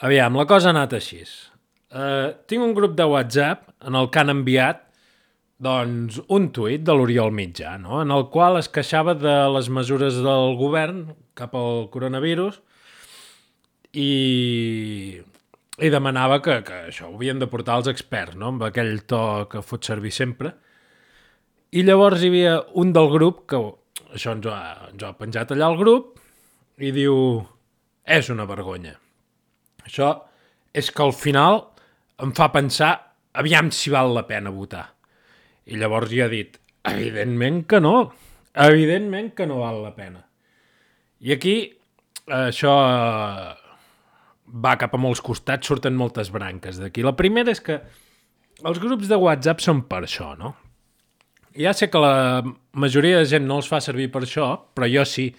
Aviam, la cosa ha anat així. Uh, tinc un grup de WhatsApp en el que han enviat doncs, un tuit de l'Oriol Mitjà, no? en el qual es queixava de les mesures del govern cap al coronavirus i, i demanava que, que això ho havien de portar els experts, no? amb aquell to que fot servir sempre. I llavors hi havia un del grup que això ens ho ha, ens ho ha penjat allà al grup i diu és una vergonya. Això és que al final em fa pensar aviam si val la pena votar. I llavors ja ha dit, evidentment que no, evidentment que no val la pena. I aquí això eh, va cap a molts costats, surten moltes branques d'aquí. La primera és que els grups de WhatsApp són per això, no? Ja sé que la majoria de gent no els fa servir per això, però jo sí.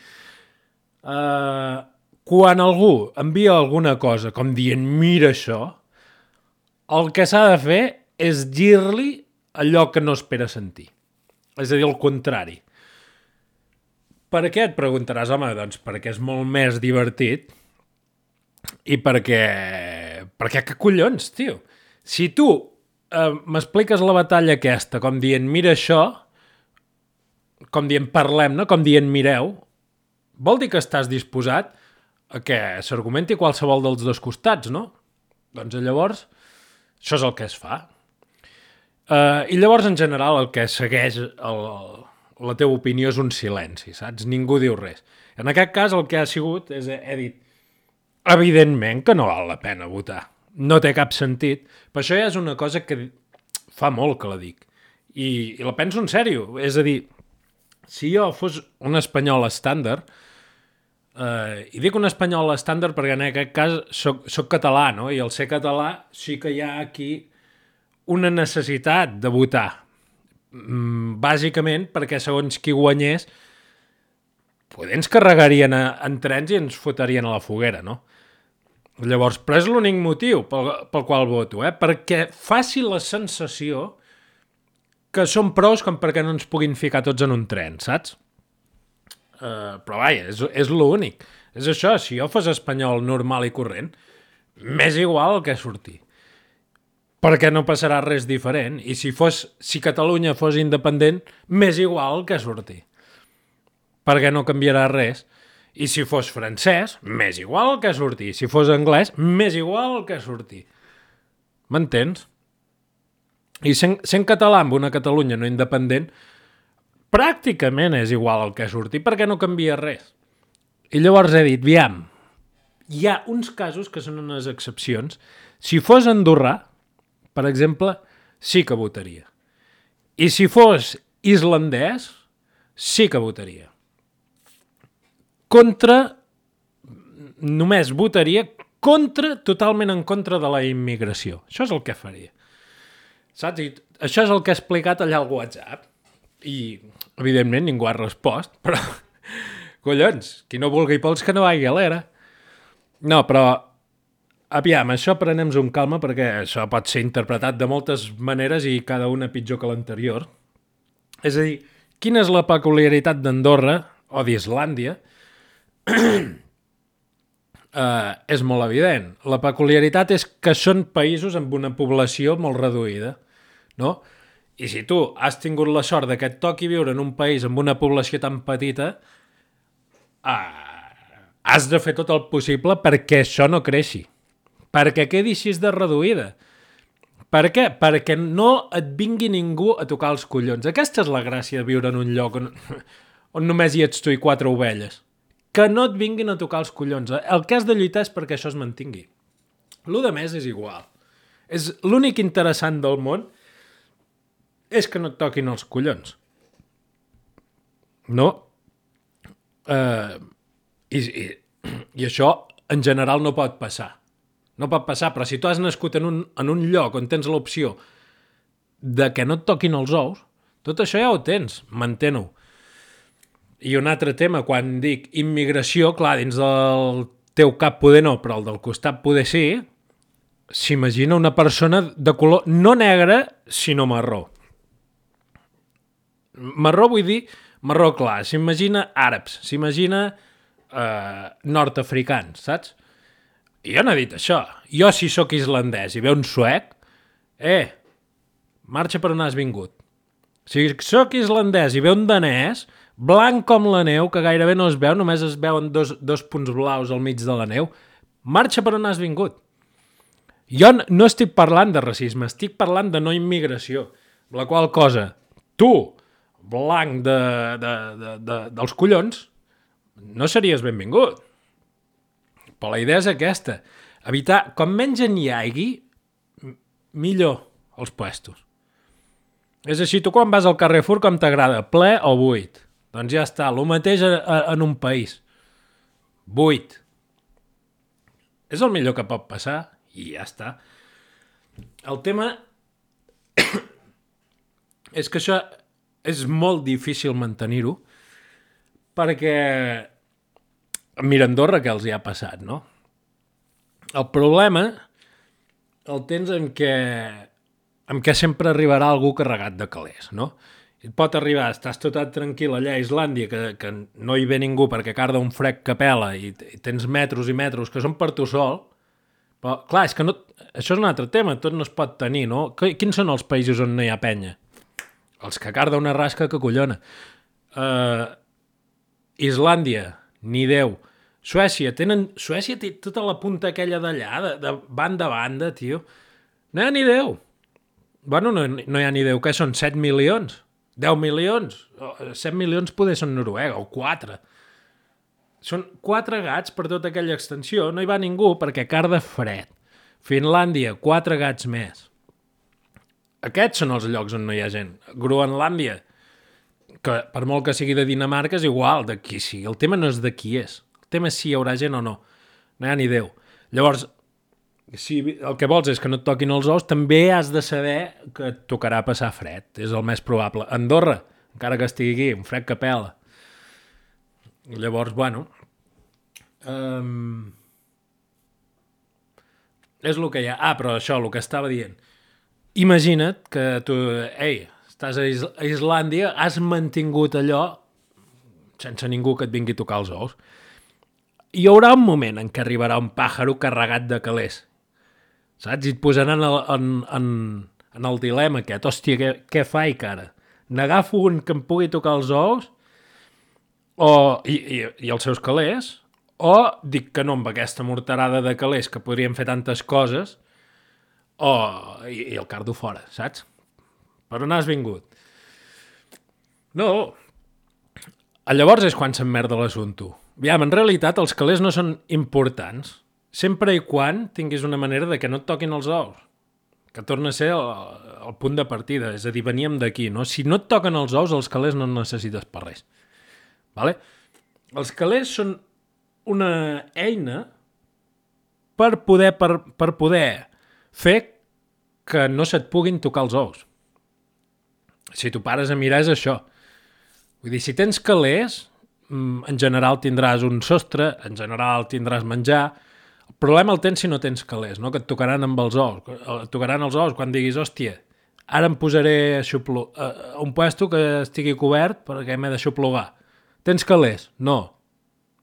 Uh, quan algú envia alguna cosa com dient mira això, el que s'ha de fer és dir-li allò que no espera sentir. És a dir, el contrari. Per què et preguntaràs? Home, doncs perquè és molt més divertit i perquè... Perquè que collons, tio? Si tu eh, m'expliques la batalla aquesta com dient mira això, com dient parlem, no? com dient mireu, vol dir que estàs disposat que s'argumenti qualsevol dels dos costats, no? Doncs llavors, això és el que es fa. Uh, I llavors, en general, el que segueix el, la teva opinió és un silenci, saps? Ningú diu res. En aquest cas, el que ha sigut és, he dit, evidentment que no val la pena votar. No té cap sentit. Per això ja és una cosa que fa molt que la dic. I, i la penso en sèrio. És a dir, si jo fos un espanyol estàndard, eh, i dic un espanyol estàndard perquè en aquest cas soc, soc català, no? I al ser català sí que hi ha aquí una necessitat de votar. Mm, bàsicament perquè segons qui guanyés poder ens carregarien a, en trens i ens fotarien a la foguera, no? Llavors, però és l'únic motiu pel, pel qual voto, eh? Perquè faci la sensació que són prous com perquè no ens puguin ficar tots en un tren, saps? Uh, però vaja, és, és l'únic. És això, si jo fos espanyol normal i corrent, m'és igual que surti. Perquè no passarà res diferent. I si, fos, si Catalunya fos independent, m'és igual que surti. Perquè no canviarà res. I si fos francès, m'és igual que surti. Si fos anglès, m'és igual que surti. M'entens? I sent, sent català amb una Catalunya no independent, pràcticament és igual el que surti, perquè no canvia res. I llavors he dit, viam, hi ha uns casos que són unes excepcions. Si fos andorrà, per exemple, sí que votaria. I si fos islandès, sí que votaria. Contra, només votaria contra, totalment en contra de la immigració. Això és el que faria. Saps? I això és el que he explicat allà al WhatsApp. I, evidentment, ningú ha respost, però... Collons, qui no vulgui pols que no vagi a l'era. No, però... Aviam, això prenem-nos un calma perquè això pot ser interpretat de moltes maneres i cada una pitjor que l'anterior. És a dir, quina és la peculiaritat d'Andorra o d'Islàndia? uh, és molt evident. La peculiaritat és que són països amb una població molt reduïda, no? I si tu has tingut la sort de que et toqui viure en un país amb una població tan petita, uh, has de fer tot el possible perquè això no creixi. Perquè quedi així de reduïda. Per què? Perquè no et vingui ningú a tocar els collons. Aquesta és la gràcia de viure en un lloc on, on només hi ets tu i quatre ovelles. Que no et vinguin a tocar els collons. El que has de lluitar és perquè això es mantingui. Lo de més és igual. És l'únic interessant del món és que no et toquin els collons. No? Uh, i, i, I això en general no pot passar. No pot passar, però si tu has nascut en un, en un lloc on tens l'opció de que no et toquin els ous, tot això ja ho tens, mantén-ho. I un altre tema, quan dic immigració, clar, dins del teu cap poder no, però el del costat poder sí, s'imagina una persona de color no negre, sinó marró. Marró vull dir marró clar, s'imagina àrabs, s'imagina eh, nord-africans, saps? I jo no he dit això. Jo, si sóc islandès i ve un suec, eh, marxa per on has vingut. Si sóc islandès i ve un danès, blanc com la neu, que gairebé no es veu, només es veuen dos, dos punts blaus al mig de la neu, marxa per on has vingut. Jo no estic parlant de racisme, estic parlant de no immigració. La qual cosa, tu, blanc de, de, de, de, dels collons, no series benvingut. Però la idea és aquesta. Evitar, com menys en hi hagi, millor els puestos. És així, tu quan vas al Carrefour com t'agrada, ple o buit? Doncs ja està, el mateix en un país. Buit. És el millor que pot passar i ja està. El tema és que això és molt difícil mantenir-ho perquè mira Andorra que els hi ha passat, no? El problema el tens en què, en què sempre arribarà algú carregat de calés, no? Et pot arribar, estàs tot tranquil allà a Islàndia, que, que no hi ve ningú perquè carda un frec que pela i, i tens metros i metros que són per tu sol, però clar, és que no, això és un altre tema, tot no es pot tenir, no? Quins són els països on no hi ha penya? Els que carda una rasca que collona. Uh, Islàndia, ni Déu. Suècia, tenen... Suècia té tota la punta aquella d'allà, de, de banda a banda, tio. No hi ha ni Déu. Bueno, no, no hi ha ni Déu, que són 7 milions? 10 milions? 7 milions poder són Noruega, o 4. Són 4 gats per tota aquella extensió, no hi va ningú perquè carda fred. Finlàndia, 4 gats més. Aquests són els llocs on no hi ha gent. Groenlàndia, que per molt que sigui de Dinamarca és igual de qui sigui. El tema no és de qui és. El tema és si hi haurà gent o no. No hi ha ni Déu. Llavors, si el que vols és que no et toquin els ous, també has de saber que et tocarà passar fred. És el més probable. Andorra, encara que estigui aquí, un fred que pela. Llavors, bueno... Um, és el que hi ha. Ah, però això, el que estava dient imagina't que tu, ei, estàs a, Is a Islàndia, has mantingut allò sense ningú que et vingui a tocar els ous. Hi haurà un moment en què arribarà un pàjaro carregat de calés. Saps? I et posaran en, en, en, en el dilema aquest. Hòstia, què, què faig, cara? N'agafo un que em pugui tocar els ous o, i, i, i els seus calés o dic que no amb aquesta morterada de calés que podríem fer tantes coses o, i, i el cardo fora, saps? Per on has vingut? No. Llavors és quan s'emmerda l'assumpte. Aviam, en realitat els calés no són importants, sempre i quan tinguis una manera de que no et toquin els ous, que torna a ser el, el punt de partida, és a dir, veníem d'aquí, no? Si no et toquen els ous, els calés no necessites per res. Vale? Els calés són una eina per poder, per, per poder fer que no se't puguin tocar els ous. Si tu pares a mirar és això. Vull dir, si tens calés, mm, en general tindràs un sostre, en general tindràs menjar, el problema el tens si no tens calés, no? que et tocaran amb els ous. Et tocaran els ous quan diguis, hòstia, ara em posaré a, xuplo, a un puesto que estigui cobert perquè m'he de xuplogar. Tens calés? No.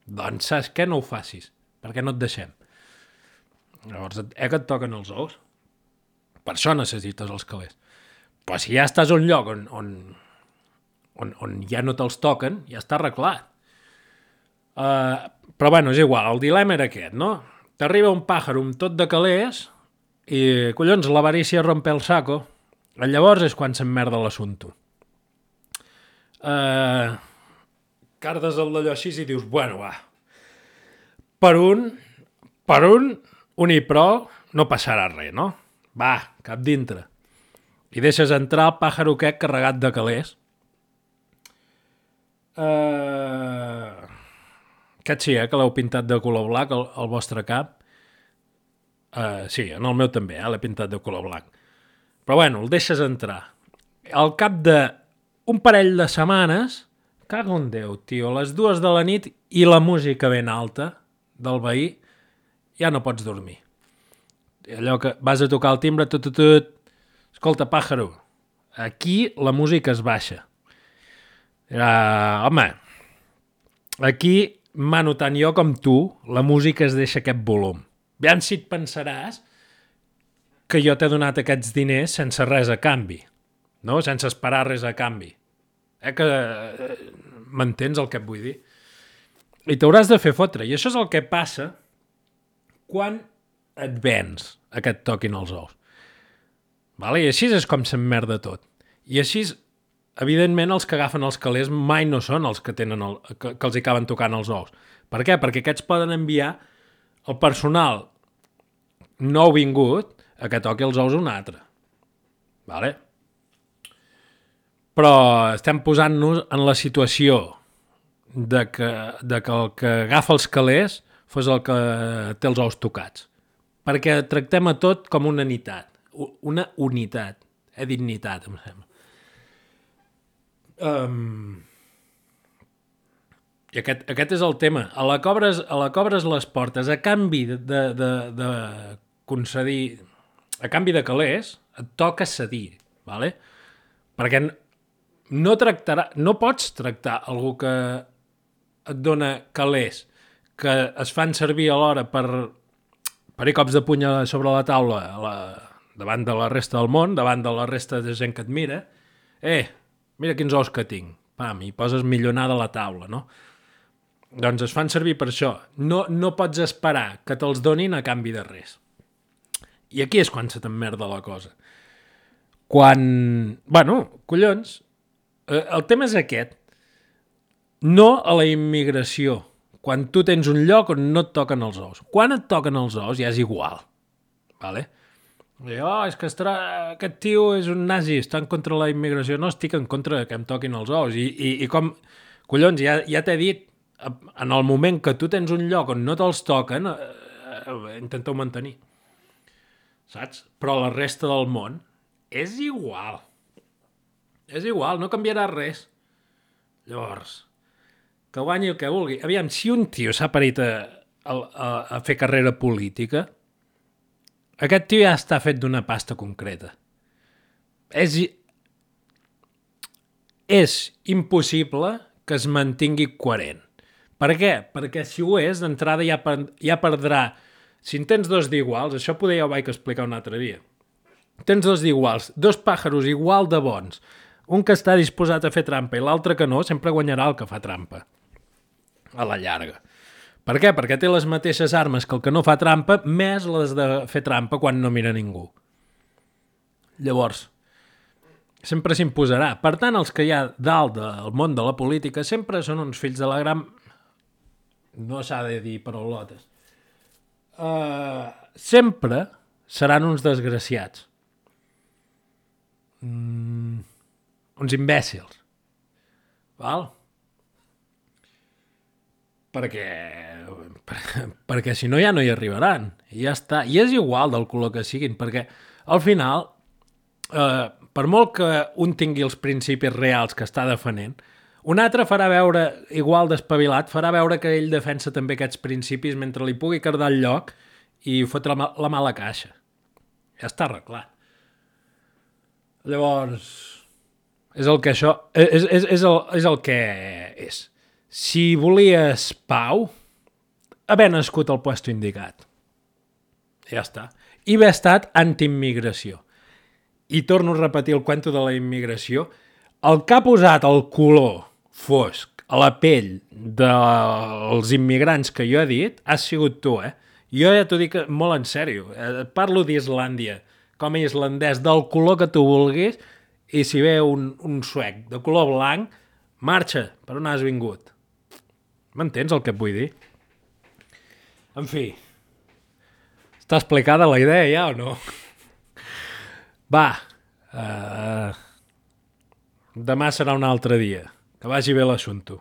Doncs saps què? No ho facis, perquè no et deixem. Llavors, eh que et toquen els ous? Per això necessites els calés. Però si ja estàs a un lloc on, on, on, on ja no te'ls toquen, ja està arreglat. Uh, però bueno, és igual, el dilema era aquest, no? T'arriba un pàjaro amb tot de calés i, collons, l'avarícia rompe el saco. Llavors és quan s'emmerda l'assumpte. Uh, cardes el d'allò així i dius, bueno, va, per un, per un, un i prou, no passarà res, no? Va, cap dintre. I deixes entrar el pàjaro aquest carregat de calés. Uh... Aquest sí, eh, que l'heu pintat de color blanc, el, el vostre cap. Uh, sí, en el meu també, eh, l'he pintat de color blanc. Però bueno, el deixes entrar. Al cap de un parell de setmanes, cago en Déu, tio, a les dues de la nit i la música ben alta del veí, ja no pots dormir allò que vas a tocar el timbre, tot, tot, tot, escolta, pàjaro, aquí la música es baixa. Uh, home, aquí, mano, tant jo com tu, la música es deixa aquest volum. Aviam si et pensaràs que jo t'he donat aquests diners sense res a canvi, no? Sense esperar res a canvi. Eh que eh, m'entens el que et vull dir? I t'hauràs de fer fotre. I això és el que passa quan et vens a que et toquin els ous. Vale? I així és com s'emmerda tot. I així, evidentment, els que agafen els calés mai no són els que, tenen el, que, que els hi acaben tocant els ous. Per què? Perquè aquests poden enviar el personal nou vingut a que toqui els ous un altre. Vale? Però estem posant-nos en la situació de que, de que el que agafa els calés fos el que té els ous tocats. Perquè tractem a tot com una unitat. Una unitat. He dit unitat, em sembla. Um, I aquest, aquest és el tema. A la cobres, a la cobres les portes a canvi de, de, de, de concedir... A canvi de calés, et toca cedir, ¿vale? perquè no tractarà, no pots tractar algú que et dona calés que es fan servir alhora per per cops de puny sobre la taula la, davant de la resta del món, davant de la resta de gent que et mira, eh, mira quins ous que tinc, pam, i poses millonada a la taula, no? Doncs es fan servir per això. No, no pots esperar que te'ls donin a canvi de res. I aquí és quan se t'emmerda la cosa. Quan... Bueno, collons, eh, el tema és aquest. No a la immigració, quan tu tens un lloc on no et toquen els ous. Quan et toquen els ous ja és igual. Vale? I, oh, és que estarà, aquest tio és un nazi, està en contra de la immigració. No estic en contra que em toquin els ous. I, i, i com... Collons, ja, ja t'he dit, en el moment que tu tens un lloc on no te'ls toquen, eh, eh, intenteu mantenir. Saps? Però la resta del món és igual. És igual, no canviarà res. Llavors, que guanyi el que vulgui. Aviam, si un tio s'ha parit a, a, a fer carrera política, aquest tio ja està fet d'una pasta concreta. És, és impossible que es mantingui coherent. Per què? Perquè si ho és, d'entrada ja, per, ja perdrà... Si en tens dos d'iguals, això poder ja ho vaig explicar un altre dia. Tens dos d'iguals, dos pàjaros igual de bons, un que està disposat a fer trampa i l'altre que no, sempre guanyarà el que fa trampa. A la llarga. Per què? Perquè té les mateixes armes que el que no fa trampa, més les de fer trampa quan no mira ningú. Llavors, sempre s'imposarà. Per tant, els que hi ha dalt del món de la política sempre són uns fills de la gran no s'ha de dir paraulotes, uh, sempre seran uns desgraciats. Uns imbècils. Val? Perquè, per, perquè si no ja no hi arribaran. I ja està. I és igual del color que siguin, perquè al final, eh, per molt que un tingui els principis reals que està defenent, un altre farà veure, igual d'espavilat, farà veure que ell defensa també aquests principis mentre li pugui cardar el lloc i fotre la, la mala caixa. Ja està arreglat. Llavors, és el que això... És, és, és, el, és el que és. Si volies pau, haver nascut al puesto indicat. Ja està. I haver estat anti-immigració. I torno a repetir el cuento de la immigració. El que ha posat el color fosc a la pell dels immigrants que jo he dit, has sigut tu, eh? Jo ja t'ho dic molt en sèrio. Eh, parlo d'Islàndia com a islandès, del color que tu vulguis, i si ve un, un suec de color blanc, marxa, per on has vingut? M'entens el que et vull dir? En fi, està explicada la idea ja o no? Va, uh, demà serà un altre dia. Que vagi bé l'assumpte.